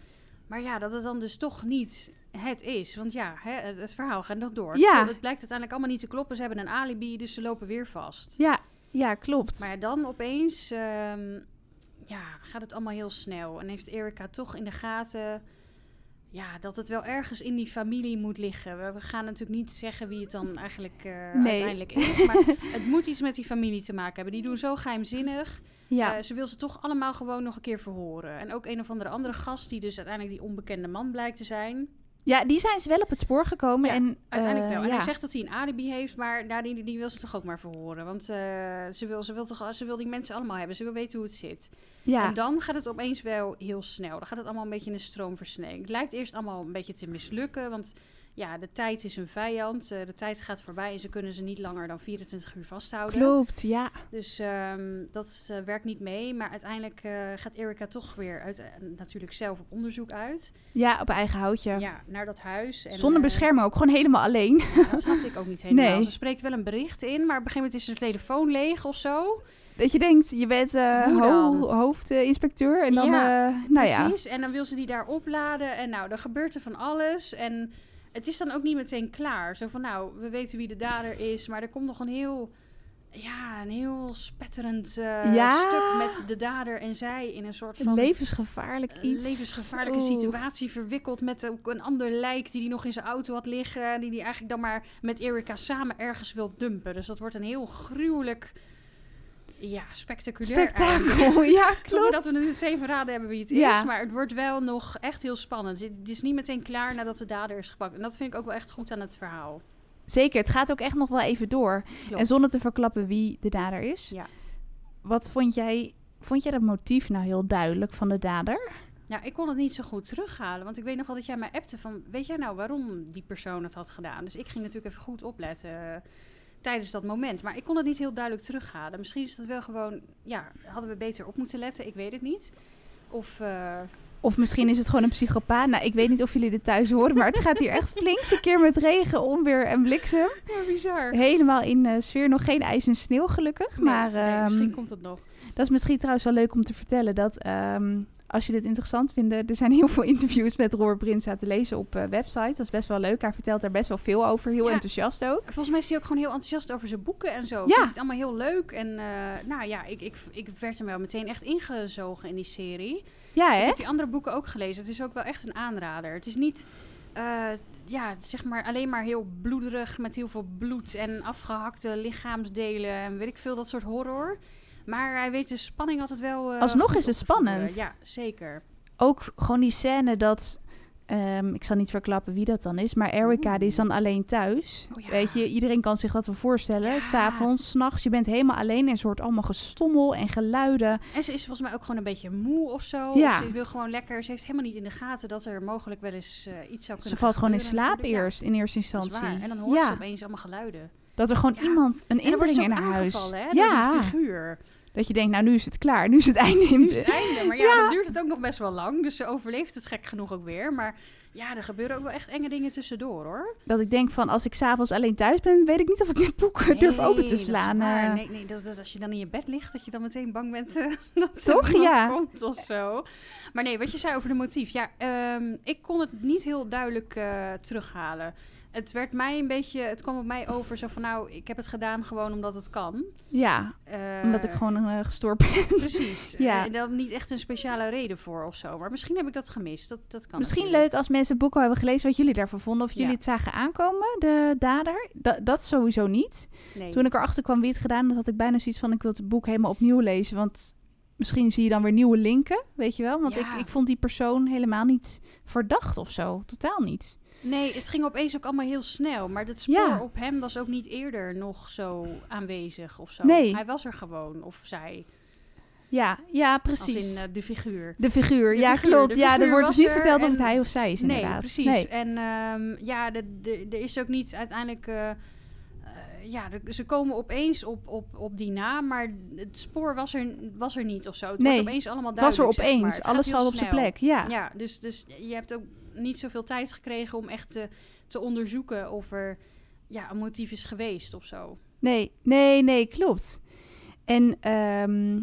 Maar ja, dat het dan dus toch niet het is. Want ja, hè, het, verhaal gaat nog door. Ja. Het blijkt uiteindelijk allemaal niet te kloppen. Ze hebben een alibi, dus ze lopen weer vast. ja, ja, klopt. Maar dan opeens ehm, ja, gaat het allemaal heel snel. En heeft Erika toch in de gaten ja, dat het wel ergens in die familie moet liggen. We, we gaan natuurlijk niet zeggen wie het dan eigenlijk eh, Nee. uiteindelijk is. Maar het moet iets met die familie te maken hebben. Die doen zo geheimzinnig. ja, Eh, ze wil ze toch allemaal gewoon nog een keer verhoren. En ook een of andere andere gast die dus uiteindelijk die onbekende man blijkt te zijn. Ja, die zijn ze wel op het spoor gekomen. Ja, en, Uiteindelijk eh, wel. En ja. hij zegt dat hij een alibi heeft, maar nou, die, die wil ze toch ook maar verhoren. Want eh, ze, wil, ze, wil toch, ze wil die mensen allemaal hebben. Ze wil weten hoe het zit. ja. En dan gaat het opeens wel heel snel. Dan gaat het allemaal een beetje in een stroomversnelling. Het lijkt eerst allemaal een beetje te mislukken, want ja, de tijd is een vijand. Eh, de tijd gaat voorbij en ze kunnen ze niet langer dan 24 uur vasthouden. Klopt, ja. Dus ehm, dat eh, werkt niet mee. Maar uiteindelijk eh, gaat Erika toch weer uit, natuurlijk zelf op onderzoek uit. Ja, op eigen houtje. Ja, naar dat huis. En, Zonder bescherming ook, gewoon helemaal alleen. ja, dat snapte ik ook niet helemaal. Nee. Ze spreekt wel een bericht in, maar op een gegeven moment is haar telefoon leeg of zo. Dat je denkt, je bent ho- hoofdinspecteur en dan, Ja, nou ja. Precies. En dan wil ze die daar opladen. En nou, dan gebeurt er van alles. En het is dan ook niet meteen klaar. Zo van, nou, we weten wie de dader is. Maar er komt nog een heel, ja, een heel spetterend eh, Ja. stuk met de dader en zij in een soort Een van... levensgevaarlijk eh, iets. levensgevaarlijke Oeh. situatie verwikkeld met ook een ander lijk die hij nog in zijn auto had liggen. Die hij eigenlijk dan maar met Erika samen ergens wil dumpen. Dus dat wordt een heel gruwelijk ja, spectaculair Spektakel, ja, Zonder klopt. dat we nu het zeven raden hebben wie het Ja. is. Maar het wordt wel nog echt heel spannend. Het is niet meteen klaar nadat de dader is gepakt. En dat vind ik ook wel echt goed aan het verhaal. Zeker, het gaat ook echt nog wel even door. Klopt. En zonder te verklappen wie de dader is. Ja. Wat vond jij, vond jij dat motief nou heel duidelijk van de dader? Ja, ik kon het niet zo goed terughalen. Want ik weet nog wel dat jij mij appte van... Weet jij nou waarom die persoon het had gedaan? Dus ik ging natuurlijk even goed opletten tijdens dat moment. Maar ik kon het niet heel duidelijk terughalen. Misschien is dat wel gewoon... Ja, hadden we beter op moeten letten? Ik weet het niet. Of... eh, Of misschien is het gewoon een psychopaat. Nou, ik weet niet of jullie dit thuis horen, maar het gaat hier echt flink een keer met regen, onweer en bliksem. ja, bizar. Helemaal in eh, sfeer. Nog geen ijs en sneeuw, gelukkig. Nee, maar nee, ehm, misschien komt het nog. dat is misschien trouwens wel leuk om te vertellen. Dat ehm, als je dit interessant vindt, er zijn heel veel interviews met Robert Brinsa te lezen op eh websites. Dat is best wel leuk. Hij vertelt daar best wel veel over. Heel Ja. enthousiast ook. Volgens mij is hij ook gewoon heel enthousiast over zijn boeken en zo. Ja. Ik vind het allemaal heel leuk. En eh, nou ja, ik, ik, ik werd hem wel meteen echt ingezogen in die serie. Ja, Ik hè? heb die andere boeken ook gelezen. Het is ook wel echt een aanrader. Het is niet, eh, ja, zeg maar alleen maar heel bloederig met heel veel bloed en afgehakte lichaamsdelen en weet ik veel, dat soort horror. Maar hij weet de spanning altijd wel. eh, Alsnog is het spannend. Ja, zeker. Ook gewoon die scène dat... ehm, ik zal niet verklappen wie dat dan is, maar Erica die is dan alleen thuis. Oh ja. Weet je, iedereen kan zich dat wel voorstellen. Ja. S'avonds, s'nachts, je bent helemaal alleen en soort allemaal gestommel en geluiden. En ze is volgens mij ook gewoon een beetje moe of zo. Ja. Of ze wil gewoon lekker. Ze heeft helemaal niet in de gaten dat er mogelijk wel eens eh, iets zou kunnen Ze valt gewoon in slaap natuurlijk. Eerst, in eerste instantie. En dan hoort ze opeens allemaal geluiden. Dat er gewoon Ja. iemand, een indringer in haar huis. hè? Ja, figuur. dat je denkt, nou nu is het klaar, nu is het einde in Nu is het einde. Maar ja, Ja. dan duurt het ook nog best wel lang. Dus ze overleeft het gek genoeg ook weer. Maar ja, er gebeuren ook wel echt enge dingen tussendoor, hoor. Dat ik denk van, als ik s'avonds alleen thuis ben, weet ik niet of ik dit boek durf open te slaan. eh. Nee, nee dat, dat als je dan in je bed ligt, dat je dan meteen bang bent eh, dat Toch? er Ja. komt of zo. Maar nee, wat je zei over de motief. Ja, ehm, ik kon het niet heel duidelijk eh, terughalen. Het werd mij een beetje, het kwam op mij over zo van nou, ik heb het gedaan gewoon omdat het kan. Ja, Eh, omdat ik gewoon uh, gestoord ben. Precies. Ja. ja. En daar niet echt een speciale reden voor of zo. Maar misschien heb ik dat gemist. Dat, dat kan Misschien natuurlijk. leuk als mensen het boek al hebben gelezen wat jullie daarvan vonden. Of jullie Ja. het zagen aankomen, de dader. Da- dat sowieso niet. Nee. Toen ik erachter kwam wie het gedaan had, had ik bijna zoiets van... ik wil het boek helemaal opnieuw lezen. Want misschien zie je dan weer nieuwe linken, weet je wel. Want Ja. ik, ik vond die persoon helemaal niet verdacht of zo. Totaal niet. Nee, het ging opeens ook allemaal heel snel. Maar het spoor Ja. op hem was ook niet eerder nog zo aanwezig of zo. Nee. Hij was er gewoon, of zij. Ja, ja Als precies. in eh, de figuur. de figuur, de ja figuur. klopt. Ja, er wordt dus was niet er verteld of het hij of zij is Nee, inderdaad. precies. Nee. En ehm, ja, er is ook niet uiteindelijk... eh, eh, ja, de- ze komen opeens op, op, op die naam, maar het spoor was er, was er niet of zo. Het Nee, wordt opeens allemaal Het was er duidelijk, zeg maar. opeens. Alles valt op zijn plek. Ja. Ja, dus, dus je hebt ook niet zoveel tijd gekregen om echt te, te onderzoeken of er ja, een motief is geweest of zo. Nee, nee, nee, klopt. En ehm,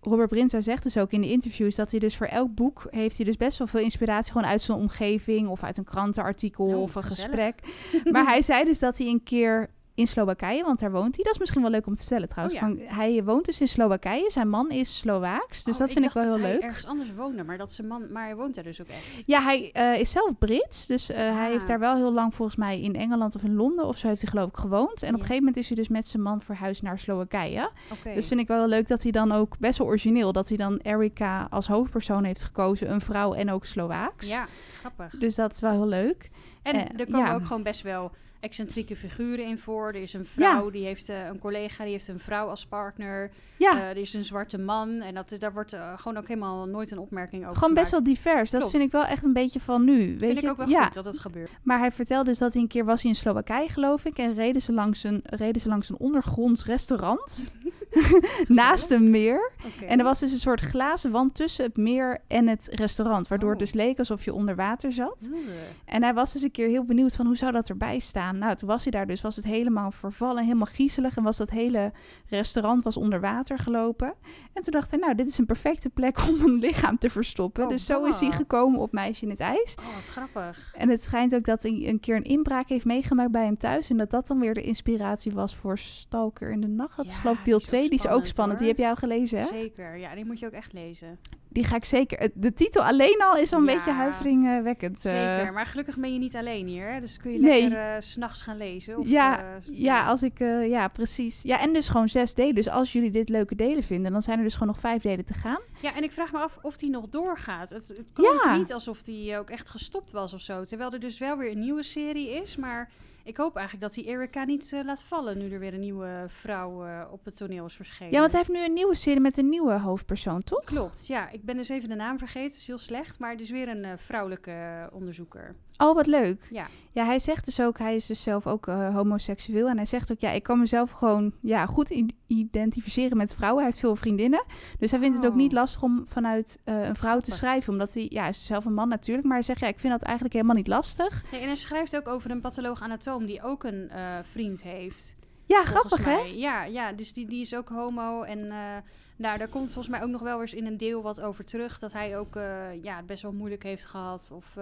Robert Brinza zegt dus ook in de interviews dat hij dus voor elk boek heeft hij dus best wel veel inspiratie gewoon uit zijn omgeving of uit een krantenartikel Oh, of een gezellig. gesprek. maar hij zei dus dat hij een keer in Slowakije, want daar woont hij. Dat is misschien wel leuk om te vertellen trouwens. Oh ja. Hij woont dus in Slowakije. Zijn man is Slovaaks, dus Oh, dat vind ik wel heel leuk. ergens anders woonde, maar dat zijn man, maar hij woont daar dus ook echt. Ja, hij eh, is zelf Brits. Dus eh, hij Ah. heeft daar wel heel lang volgens mij in Engeland of in Londen of zo heeft hij geloof ik gewoond. En op een gegeven moment is hij dus met zijn man verhuisd naar Slowakije. Oké. Dus vind ik wel heel leuk dat hij dan ook best wel origineel, dat hij dan Erica als hoofdpersoon heeft gekozen, een vrouw en ook Slovaaks. Ja, grappig. Dus dat is wel heel leuk. En Eh, er komen ja. ook gewoon best wel excentrieke figuren in voor. Er is een vrouw, die heeft eh, een collega, die heeft een vrouw als partner. Ja, Eh, er is een zwarte man. En dat, daar wordt eh, gewoon ook helemaal nooit een opmerking over gewoon best wel divers. Dat Klopt. vind ik wel echt een beetje van nu. Weet Vind je? ik ook wel ja, goed dat het gebeurt. maar hij vertelde dus dat hij een keer was in Slowakije, geloof ik, en reden ze langs een, reden ze langs een ondergronds restaurant naast een meer. En er was dus een soort glazen wand tussen het meer en het restaurant, waardoor het Oh. dus leek alsof je onder water zat. En hij was dus een keer heel benieuwd van hoe zou dat erbij staan. Nou, toen was hij daar dus, was het helemaal vervallen, helemaal griezelig. En was dat hele restaurant was onder water gelopen. En toen dacht hij, nou, dit is een perfecte plek om een lichaam te verstoppen. Oh, dus zo is hij gekomen op Meisje in het IJs. Oh, wat grappig. En het schijnt ook dat hij een keer een inbraak heeft meegemaakt bij hem thuis. En dat dat dan weer de inspiratie was voor Stalker in de Nacht. Dat is geloof ik deel die is ook 2, die is ook spannend. Die heb jij al gelezen, hè? Zeker. Ja, die moet je ook echt lezen. Die ga ik zeker... De titel alleen al is al een Ja, beetje huiveringwekkend. eh. Zeker, maar gelukkig ben je niet alleen hier. Hè? Dus kun je lekker eh, s s'nachts gaan lezen. Of, Ja, eh, Ja, als ik... ja, precies. Ja, en dus gewoon zes delen. Dus als jullie dit leuke delen vinden, dan zijn er dus gewoon nog vijf delen te gaan. ja, en ik vraag me af of die nog doorgaat. Het, het klonk Ja. niet alsof die ook echt gestopt was of zo. Terwijl er dus wel weer een nieuwe serie is. Maar ik hoop eigenlijk dat die Erika niet eh, laat vallen... nu er weer een nieuwe vrouw eh, op het toneel is verschenen. Ja, want hij heeft nu een nieuwe serie met een nieuwe hoofdpersoon, toch? Klopt, ja. Ik ben dus even de naam vergeten. Is heel slecht. Maar het is weer een eh, vrouwelijke onderzoeker. Oh, wat leuk. Ja. Ja, hij zegt dus ook, hij is dus zelf ook homoseksueel. En hij zegt ook, ja, ik kan mezelf gewoon ja, goed identificeren met vrouwen. Hij heeft veel vriendinnen. Dus hij vindt het ook Oh. niet lastig om vanuit een vrouw te schrijven. Omdat hij, ja, hij is zelf een man natuurlijk. Maar hij zegt, ja, ik vind dat eigenlijk helemaal niet lastig. Nee, en hij schrijft ook over een die ook een eh, vriend heeft. Ja, grappig hè? Ja, ja, dus die, die is ook homo. En eh, nou, daar komt volgens mij ook nog wel eens in een deel wat over terug. Dat hij ook eh, ja, het best wel moeilijk heeft gehad. Of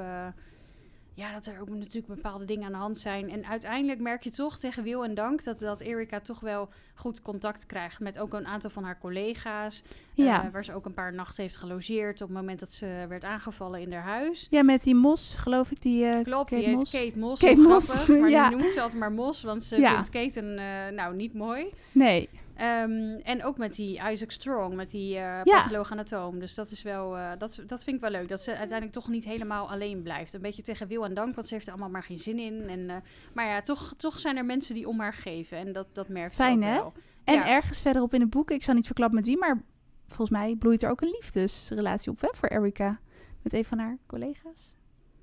ja, dat er ook natuurlijk bepaalde dingen aan de hand zijn. En uiteindelijk merk je toch tegen wil en dank dat, dat Erika toch wel goed contact krijgt met ook een aantal van haar collega's. eh, Ja. waar ze ook een paar nachten heeft gelogeerd op het moment dat ze werd aangevallen in haar huis. Ja, met die Mos, geloof ik, die eh Klopt, Kate die heet Moss. Kate Moss. Kate grappig, maar ja. die noemt ze altijd maar Mos, want ze Ja. vindt Kate een, eh, nou, niet mooi. Nee. Ehm, en ook met die Isaac Strong, met die eh Ja. patholoog-anatoom. Dus dat is wel, eh, dat, dat vind ik wel leuk. Dat ze uiteindelijk toch niet helemaal alleen blijft. Een beetje tegen wil en dank, want ze heeft er allemaal maar geen zin in. En, eh, maar ja, toch, toch zijn er mensen die om haar geven. En dat, dat merkt ze Fijn, ook hè? wel. En Ja. ergens verderop in het boek, ik zal niet verklappen met wie, maar volgens mij bloeit er ook een liefdesrelatie op hè, voor Erika. Met een van haar collega's.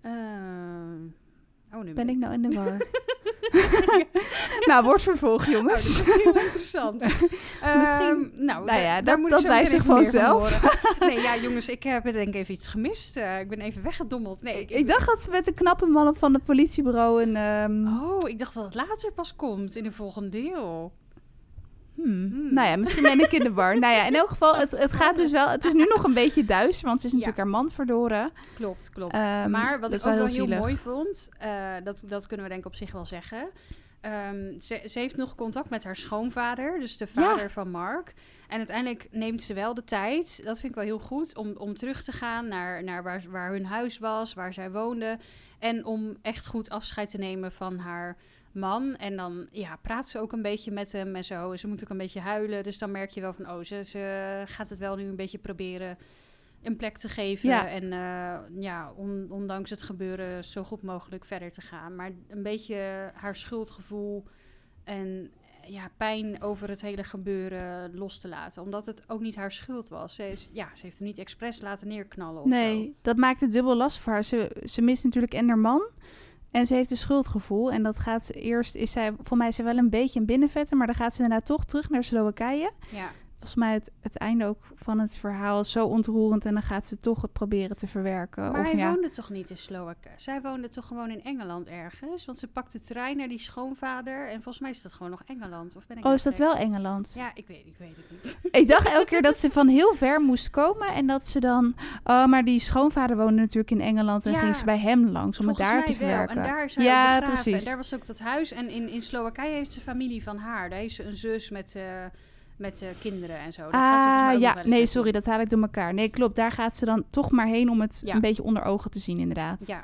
Ehm, oh, nu Ben ik nou in de war? nou, wordt vervolgd, Oh, jongens. dat is heel interessant. Misschien- Ehm, nou, nou ja, daar- moet dat wijst zich van vanzelf. Nee, ja, jongens, ik heb denk ik even iets gemist. Eh, ik ben even weggedommeld. Nee, ik, Ik dacht dat ze met een knappe man op van het politiebureau een... ehm, Oh, ik dacht dat het later pas komt in de volgende deel. Hmm, Hmm. Nou ja, misschien ben ik in de war. nou ja, in elk geval, het, het gaat dus wel... Het is nu nog een beetje duister, want ze is natuurlijk haar man verloren. Klopt, klopt. Ehm, maar wat ik is ook wel wel heel mooi vond, eh, dat, dat kunnen we denk ik op zich wel zeggen. Ehm, ze, ze heeft nog contact met haar schoonvader, dus de Ja. vader van Mark. En uiteindelijk neemt ze wel de tijd, dat vind ik wel heel goed, om, om terug te gaan naar, naar waar, waar hun huis was, waar zij woonde. En om echt goed afscheid te nemen van haar man. En dan ja, praat ze ook een beetje met hem en zo. Ze moet ook een beetje huilen. Dus dan merk je wel van, oh, ze, ze gaat het wel nu een beetje proberen een plek te geven. Ja. En eh, ja, on- ondanks het gebeuren zo goed mogelijk verder te gaan. Maar een beetje haar schuldgevoel en ja, pijn over het hele gebeuren los te laten. Omdat het ook niet haar schuld was. Ze, is, ja, ze heeft hem niet expres laten neerknallen of Nee, zo. dat maakt het dubbel last voor haar. Ze, ze mist natuurlijk en haar man. En ze heeft een schuldgevoel. En dat gaat ze eerst, is zij, voor mij ze wel een beetje een binnenvetter. Maar dan gaat ze daarna toch terug naar Slowakije. Ja, Volgens mij het, het einde ook van het verhaal zo ontroerend. En dan gaat ze toch het proberen te verwerken. maar of hij ja. woonde toch niet in Slowakije? Zij woonde toch gewoon in Engeland ergens? Want ze pakt de trein naar die schoonvader. En volgens mij is dat gewoon nog Engeland. Of ben ik Oh, nou is dat gek? wel Engeland? Ja, ik weet, ik weet het niet. Ik dacht elke keer dat ze van heel ver moest komen. En dat ze dan... Oh, maar die schoonvader woonde natuurlijk in Engeland. En Ja, ging ze bij hem langs om het daar mij te wel. verwerken. En daar is hij ja, precies. En daar was ook dat huis. En in, in Slowakije heeft ze familie van haar. Daar heeft ze een zus met, eh, met kinderen en zo. Gaat ze Ah, nog ja. Nee, sorry, dat haal ik door elkaar. Nee, klopt. Daar gaat ze dan toch maar heen om het Ja. een beetje onder ogen te zien, inderdaad. Ja.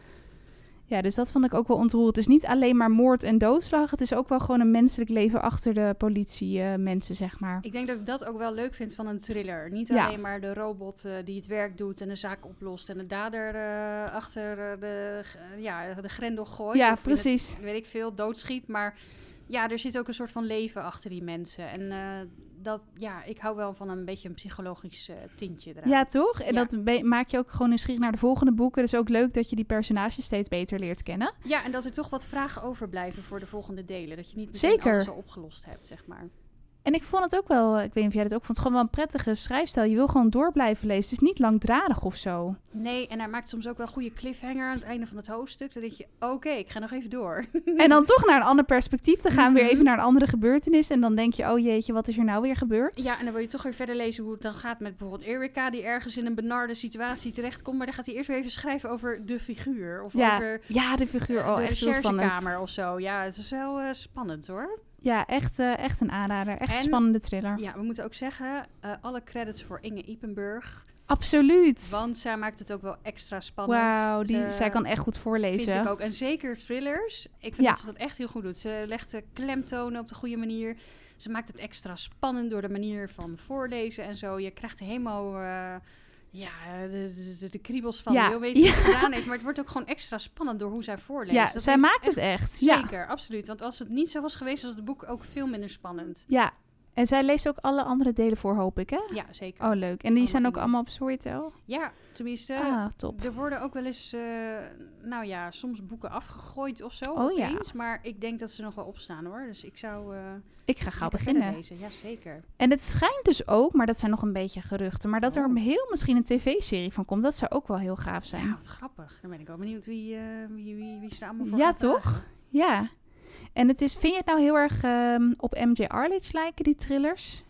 Ja, dus dat vond ik ook wel ontroerend. Het is niet alleen maar moord en doodslag. Het is ook wel gewoon een menselijk leven achter de politie eh, mensen, zeg maar. ik denk dat ik dat ook wel leuk vind van een thriller. Niet Ja. alleen maar de robot eh, die het werk doet en de zaak oplost. En de dader eh, achter de, ja, de grendel gooit. ja, het- precies. weet ik veel, doodschiet. Maar ja, er zit ook een soort van leven achter die mensen. En eh, dat, ja, ik hou wel van een beetje een psychologisch eh, tintje eraan. Ja, toch? En Ja. dat maak je ook gewoon nieuwsgierig naar de volgende boeken. Het is ook leuk dat je die personages steeds beter leert kennen. Ja, en dat er toch wat vragen overblijven voor de volgende delen. Dat je niet meteen Zeker. alles al opgelost hebt, zeg maar. En ik vond het ook wel, ik weet niet of jij dat ook vond, gewoon wel een prettige schrijfstijl. Je wil gewoon door blijven lezen. Het is niet langdradig of zo. Nee, en hij maakt soms ook wel een goede cliffhanger aan het einde van het hoofdstuk. Dan denk je, oké, ik ga nog even door. En dan toch naar een ander perspectief. Dan gaan we weer Mhm. even naar een andere gebeurtenis. En dan denk je, oh jeetje, wat is er nou weer gebeurd? Ja, en dan wil je toch weer verder lezen hoe het dan gaat met bijvoorbeeld Erika... die ergens in een benarde situatie terechtkomt. Maar dan gaat hij eerst weer even schrijven over de figuur. Of Ja, over ja, de figuur. eh, Oh, de echt heel spannend. of zo. Ja, het is wel eh, spannend hoor. Ja, echt, eh, echt een aanrader. Echt een En- spannende thriller. Ja, we moeten ook zeggen, alle credits voor Inge Ipenburg. Absoluut. Want zij maakt het ook wel extra spannend. Wauw, die, zij kan echt goed voorlezen. Vind ik ook. En zeker thrillers. Ik vind Ja. dat ze dat echt heel goed doet. Ze legt de klemtonen op de goede manier. Ze maakt het extra spannend door de manier van voorlezen en zo. Je krijgt helemaal eh, ja, de, de, de, kriebels van. Ja. Je weet wat ze gedaan heeft. Maar het wordt ook gewoon extra spannend door hoe zij voorleest. Ja, Dat zij maakt het echt. Ja. Zeker, absoluut. Want als het niet zo was geweest, was het boek ook veel minder spannend. ja. En zij leest ook alle andere delen voor, hoop ik, hè? Ja, zeker. Oh, leuk. En die zijn ook allemaal op Storytel? Ja, tenminste, Ah, top. er worden ook wel eens, eh, nou ja, soms boeken afgegooid of zo. Oh, ja. opeens, Maar ik denk dat ze nog wel opstaan hoor. Dus ik zou. eh Ik ga gauw beginnen. Lezen. Ja, zeker. En het schijnt dus ook, maar dat zijn nog een beetje geruchten, maar dat er Oh. heel misschien een tv-serie van komt. Dat zou ook wel heel gaaf zijn. Ja, wat grappig. Dan ben ik wel benieuwd wie, eh, wie, wie, wie ze er allemaal voor Ja, toch? vragen. Ja. En het is, vind je het nou heel erg ehm, op MJ Arledge lijken, die thrillers?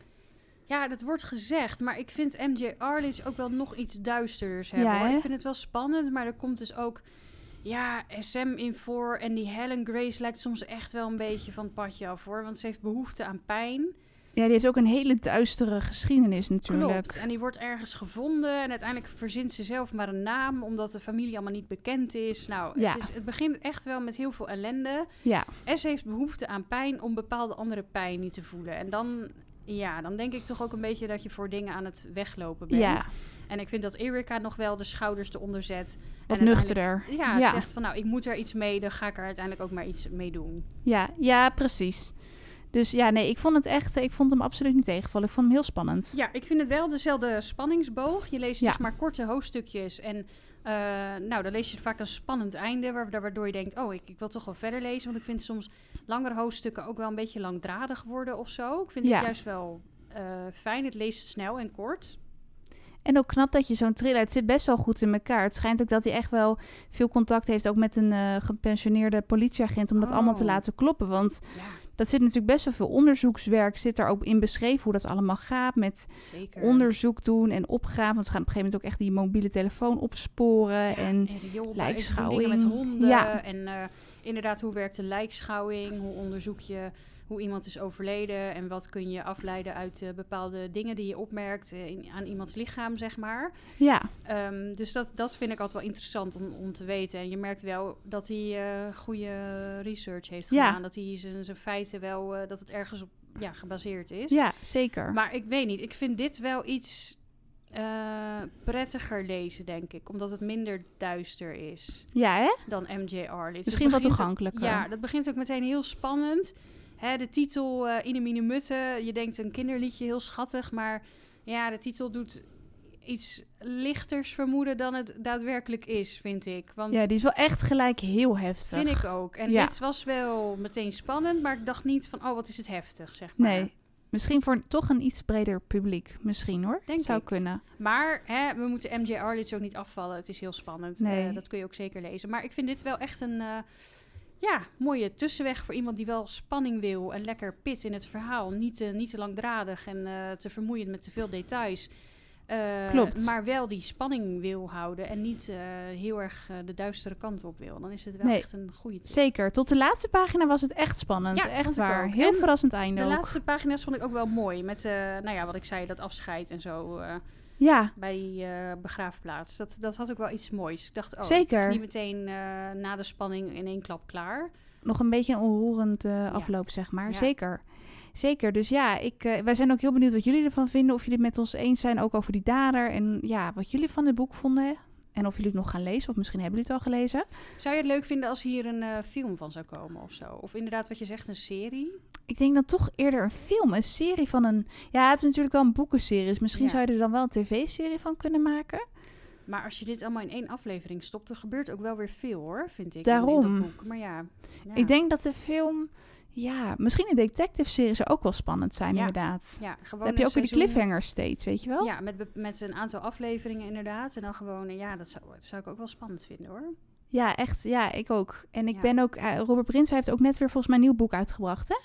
Ja, dat wordt gezegd. Maar ik vind MJ Arledge ook wel nog iets duisterders hebben. Ja, hoor. hè? Ik vind het wel spannend, maar er komt dus ook... Ja, SM in voor. En die Helen Grace lijkt soms echt wel een beetje van het padje af hoor. Want ze heeft behoefte aan pijn. Ja, die heeft ook een hele duistere geschiedenis natuurlijk. Klopt. En die wordt ergens gevonden. En uiteindelijk verzint ze zelf maar een naam. Omdat de familie allemaal niet bekend is. Nou, Ja. het, is, het begint echt wel met heel veel ellende. Ja, En ze heeft behoefte aan pijn om bepaalde andere pijn niet te voelen. En dan, ja, dan denk ik toch ook een beetje dat je voor dingen aan het weglopen bent. ja. En ik vind dat Erika nog wel de schouders eronder zet. wat en nuchterder. Ja, Ja. zegt van nou, ik moet er iets mee. Dan ga ik er uiteindelijk ook maar iets mee doen. Ja, ja, precies. Dus ja, nee, ik vond het echt, ik vond hem absoluut niet tegenvallen. Ik vond hem heel spannend. Ja, ik vind het wel dezelfde spanningsboog. Je leest Ja. zeg maar korte hoofdstukjes en eh, nou, dan lees je vaak een spannend einde, waar- waardoor je denkt, oh, ik, ik wil toch wel verder lezen. Want ik vind soms langere hoofdstukken ook wel een beetje langdradig worden of zo. Ik vind Ja. het juist wel eh, fijn. Het leest snel en kort. En ook knap dat je zo'n thriller, het zit best wel goed in elkaar. Het schijnt ook dat hij echt wel veel contact heeft, ook met een eh, gepensioneerde politieagent, om dat allemaal te Oh. laten kloppen. Want Ja, dat zit natuurlijk best wel veel onderzoekswerk, zit er ook in beschreven hoe dat allemaal gaat, met zeker. onderzoek doen en opgraven. Want ze gaan op een gegeven moment ook echt die mobiele telefoon opsporen. Ja, en riool, lijkschouwing. met honden. Ja. En eh, inderdaad, hoe werkt de lijkschouwing? Hoe onderzoek je hoe iemand is overleden? En wat kun je afleiden uit eh, bepaalde dingen die je opmerkt eh, in- aan iemands lichaam, zeg maar. ja, Ehm, dus dat, dat vind ik altijd wel interessant om, om te weten. En je merkt wel dat hij eh, goede research heeft Ja. gedaan. Dat hij zijn, zijn feiten wel, dat het ergens op ja, gebaseerd is. ja, zeker. Maar ik weet niet, ik vind dit wel iets prettiger lezen, denk ik. Omdat het minder duister is ja, hè? dan MJ Arledge. Het Misschien wat ook- toegankelijker. Ja, dat begint ook meteen heel spannend. Hè, de titel eh Ine Mine Mutte, je denkt een kinderliedje, heel schattig. Maar ja, de titel doet iets lichters vermoeden dan het daadwerkelijk is, vind ik. Want Ja, die is wel echt gelijk heel heftig. vind ik ook. En Ja. dit was wel meteen spannend, maar ik dacht niet van, oh, wat is het heftig, zeg maar. Nee, misschien voor toch een iets breder publiek. Misschien hoor. Denk Zou ik. kunnen. Maar hè, we moeten MJ Arledge ook niet afvallen. Het is heel spannend. Nee. Eh, dat kun je ook zeker lezen. Maar ik vind dit wel echt een eh, ja, mooie tussenweg voor iemand die wel spanning wil. En lekker pit in het verhaal. Niet, te niet te langdradig en eh, te vermoeiend met te veel details. Eh, Klopt. Maar wel die spanning wil houden. En niet eh, heel erg eh, de duistere kant op wil. Dan is het wel Nee. echt een goede tip. Zeker. Tot de laatste pagina was het echt spannend. Ja, echt waar. Heel En verrassend einde De ook. laatste pagina's vond ik ook wel mooi. Met, eh, nou ja, wat ik zei, dat afscheid en zo. Ja, bij die eh, begraafplaats. Dat, dat had ook wel iets moois. Ik dacht, oh, het Zeker. is niet meteen eh, na de spanning in één klap klaar. nog een beetje een onroerend eh, afloop, zeg maar. Ja. Zeker. Zeker. Dus ja, ik, wij zijn ook heel benieuwd wat jullie ervan vinden. Of jullie het met ons eens zijn, ook over die dader. En ja, wat jullie van het boek vonden. En of jullie het nog gaan lezen. Of misschien hebben jullie het al gelezen. Zou je het leuk vinden als hier een film van zou komen of zo? Of inderdaad wat je zegt, een serie? Ik denk dan toch eerder een film. Een serie van een... Ja, het is natuurlijk wel een boekenserie. Dus misschien Ja. zou je er dan wel een tv-serie van kunnen maken. Maar als je dit allemaal in één aflevering stopt, er gebeurt ook wel weer veel hoor, vind ik. Daarom. boek. Maar ja, ja. Ik denk dat de film... Ja, misschien een detective-serie zou ook wel spannend zijn, Ja. inderdaad. ja, gewoon Dan heb je ook weer die cliffhangers steeds, weet je wel? Ja, met, met een aantal afleveringen inderdaad. En dan gewoon, ja, dat zou, dat zou ik ook wel spannend vinden hoor. Ja, echt. Ja, ik ook. En ik Ja. ben ook... eh, Robert Prins heeft ook net weer volgens mij een nieuw boek uitgebracht, hè?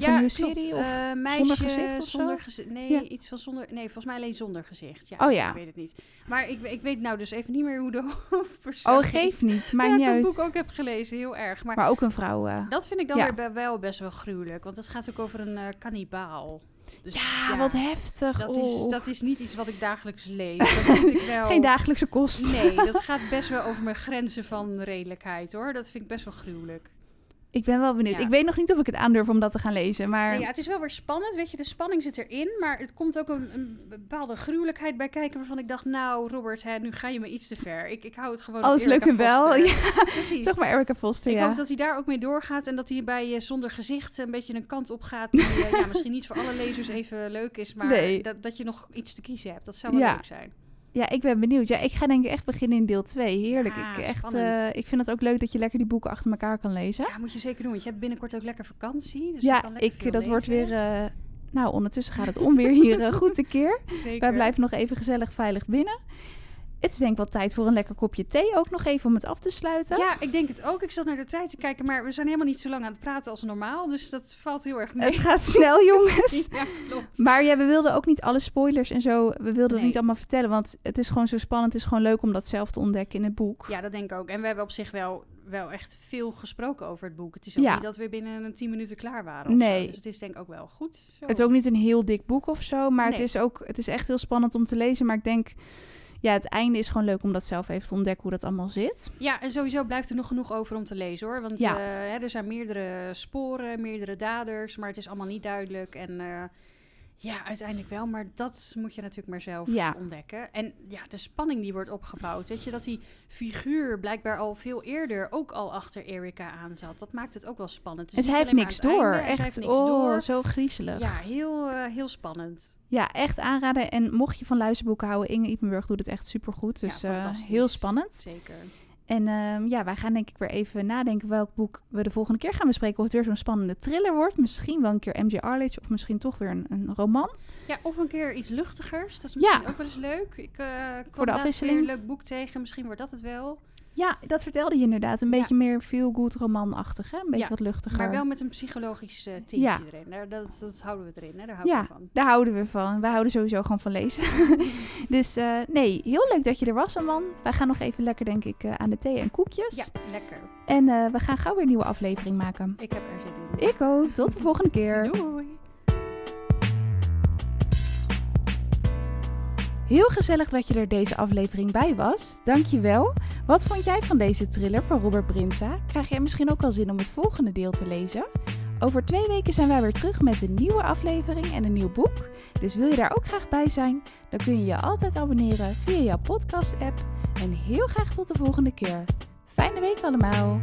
Of ja, een nieuwe klopt. serie? Of... Eh, meisje zonder gezicht of zo? zonder gezi- Nee, Ja. iets van zonder... Nee, volgens mij alleen zonder gezicht. Ja, Oh ja. Ik weet het niet. Maar ik, ik weet nou dus even niet meer hoe de hoofdpersoon oh, geeft niet. Maakt ja, niet ik uit. dat boek ook heb gelezen, heel erg. Maar, Maar ook een vrouw. eh. dat vind ik dan Ja. weer wel best wel gruwelijk. Want het gaat ook over een eh kannibaal. Dus Ja, wat heftig. Dat is, Oh. dat is niet iets wat ik dagelijks lees. Dat vind ik wel... Geen dagelijkse kost. Nee, dat gaat best wel over mijn grenzen van redelijkheid hoor. Dat vind ik best wel gruwelijk. Ik ben wel benieuwd. Ja. Ik weet nog niet of ik het aandurf om dat te gaan lezen. Maar Nee, ja, het is wel weer spannend, weet je. De spanning zit erin, maar het komt ook een, een bepaalde gruwelijkheid bij kijken waarvan ik dacht, nou Robert, hè, nu ga je me iets te ver. Ik, ik hou het gewoon alles leuk en wel. Ja, Precies. toch maar Erica Foster, Ik ja. hoop dat hij daar ook mee doorgaat en dat hij bij eh, Zonder Gezicht een beetje een kant op gaat die eh, ja, misschien niet voor alle lezers even leuk is, maar Nee. dat, dat je nog iets te kiezen hebt. Dat zou wel leuk zijn. Ja, ik ben benieuwd. Ja, ik ga denk ik echt beginnen in deel 2. Heerlijk. Ja, ik, echt, eh, ik vind het ook leuk dat je lekker die boeken achter elkaar kan lezen. Ja, moet je zeker doen, want je hebt binnenkort ook lekker vakantie. Dus Ja, kan lekker ik, dat wordt weer... eh, nou, ondertussen gaat het onweer hier eh, goed een keer. Zeker. Wij blijven nog even gezellig veilig binnen. Het is denk ik wel tijd voor een lekker kopje thee ook nog even om het af te sluiten. Ja, ik denk het ook. Ik zat naar de tijd te kijken, maar we zijn helemaal niet zo lang aan het praten als normaal. Dus dat valt heel erg mee. Het gaat snel, jongens. Ja, klopt. Maar ja, we wilden ook niet alle spoilers en zo. We wilden het Nee. niet allemaal vertellen, want het is gewoon zo spannend. Het is gewoon leuk om dat zelf te ontdekken in het boek. Ja, dat denk ik ook. En we hebben op zich wel, wel echt veel gesproken over het boek. Het is ook Ja. niet dat we binnen een tien minuten klaar waren. Nee. zo. Dus het is denk ik ook wel goed. Zo. Het is ook niet een heel dik boek of zo, maar het is ook het is echt heel spannend om te lezen. Maar ik denk, ja, het einde is gewoon leuk om dat zelf even te ontdekken hoe dat allemaal zit. Ja, en sowieso blijft er nog genoeg over om te lezen hoor. Want Ja. eh, hè, er zijn meerdere sporen, meerdere daders, maar het is allemaal niet duidelijk. En eh, ja, uiteindelijk wel, maar dat moet je natuurlijk maar zelf Ja. ontdekken. En ja, de spanning die wordt opgebouwd. Weet je, dat die figuur blijkbaar al veel eerder ook al achter Erika aan zat. Dat maakt het ook wel spannend. Het en zij heeft niks door. einde, Echt, niks oh, door. zo griezelig. Ja, heel, eh, heel spannend. Ja, echt aanraden. En mocht je van luisterboeken houden, Inge Ipenburg doet het echt supergoed. Ja, Dus eh, heel spannend. Zeker. En ehm, ja, wij gaan denk ik weer even nadenken welk boek we de volgende keer gaan bespreken. Of het weer zo'n spannende thriller wordt. Misschien wel een keer M.J. Arledge of misschien toch weer een, een roman. Ja, of een keer iets luchtigers. Dat is Ja. misschien ook wel eens leuk. Ik eh kwam de afwisseling. een leuk boek tegen. Misschien wordt dat het wel. Ja, dat vertelde je inderdaad. Een beetje meer feel-good romanachtig. Hè? Een beetje wat luchtiger. Maar wel met een psychologisch eh tintje erin. Daar, dat, dat houden we erin. Hè? Daar houden we van. daar houden we van. Wij houden sowieso gewoon van lezen. dus eh, nee, heel leuk dat je er was, man. Wij gaan nog even lekker, denk ik, eh, aan de thee en koekjes. Ja, lekker. En we gaan gauw weer een nieuwe aflevering maken. Ik heb er zin in. Ik ook. Tot de volgende keer. Doei. Heel gezellig dat je er deze aflevering bij was. Dankjewel. Wat vond jij van deze thriller van Robert Brinsa? Krijg jij misschien ook al zin om het volgende deel te lezen? Over twee weken zijn wij weer terug met een nieuwe aflevering en een nieuw boek. Dus wil je daar ook graag bij zijn? Dan kun je je altijd abonneren via jouw podcast-app. En heel graag tot de volgende keer. Fijne week allemaal!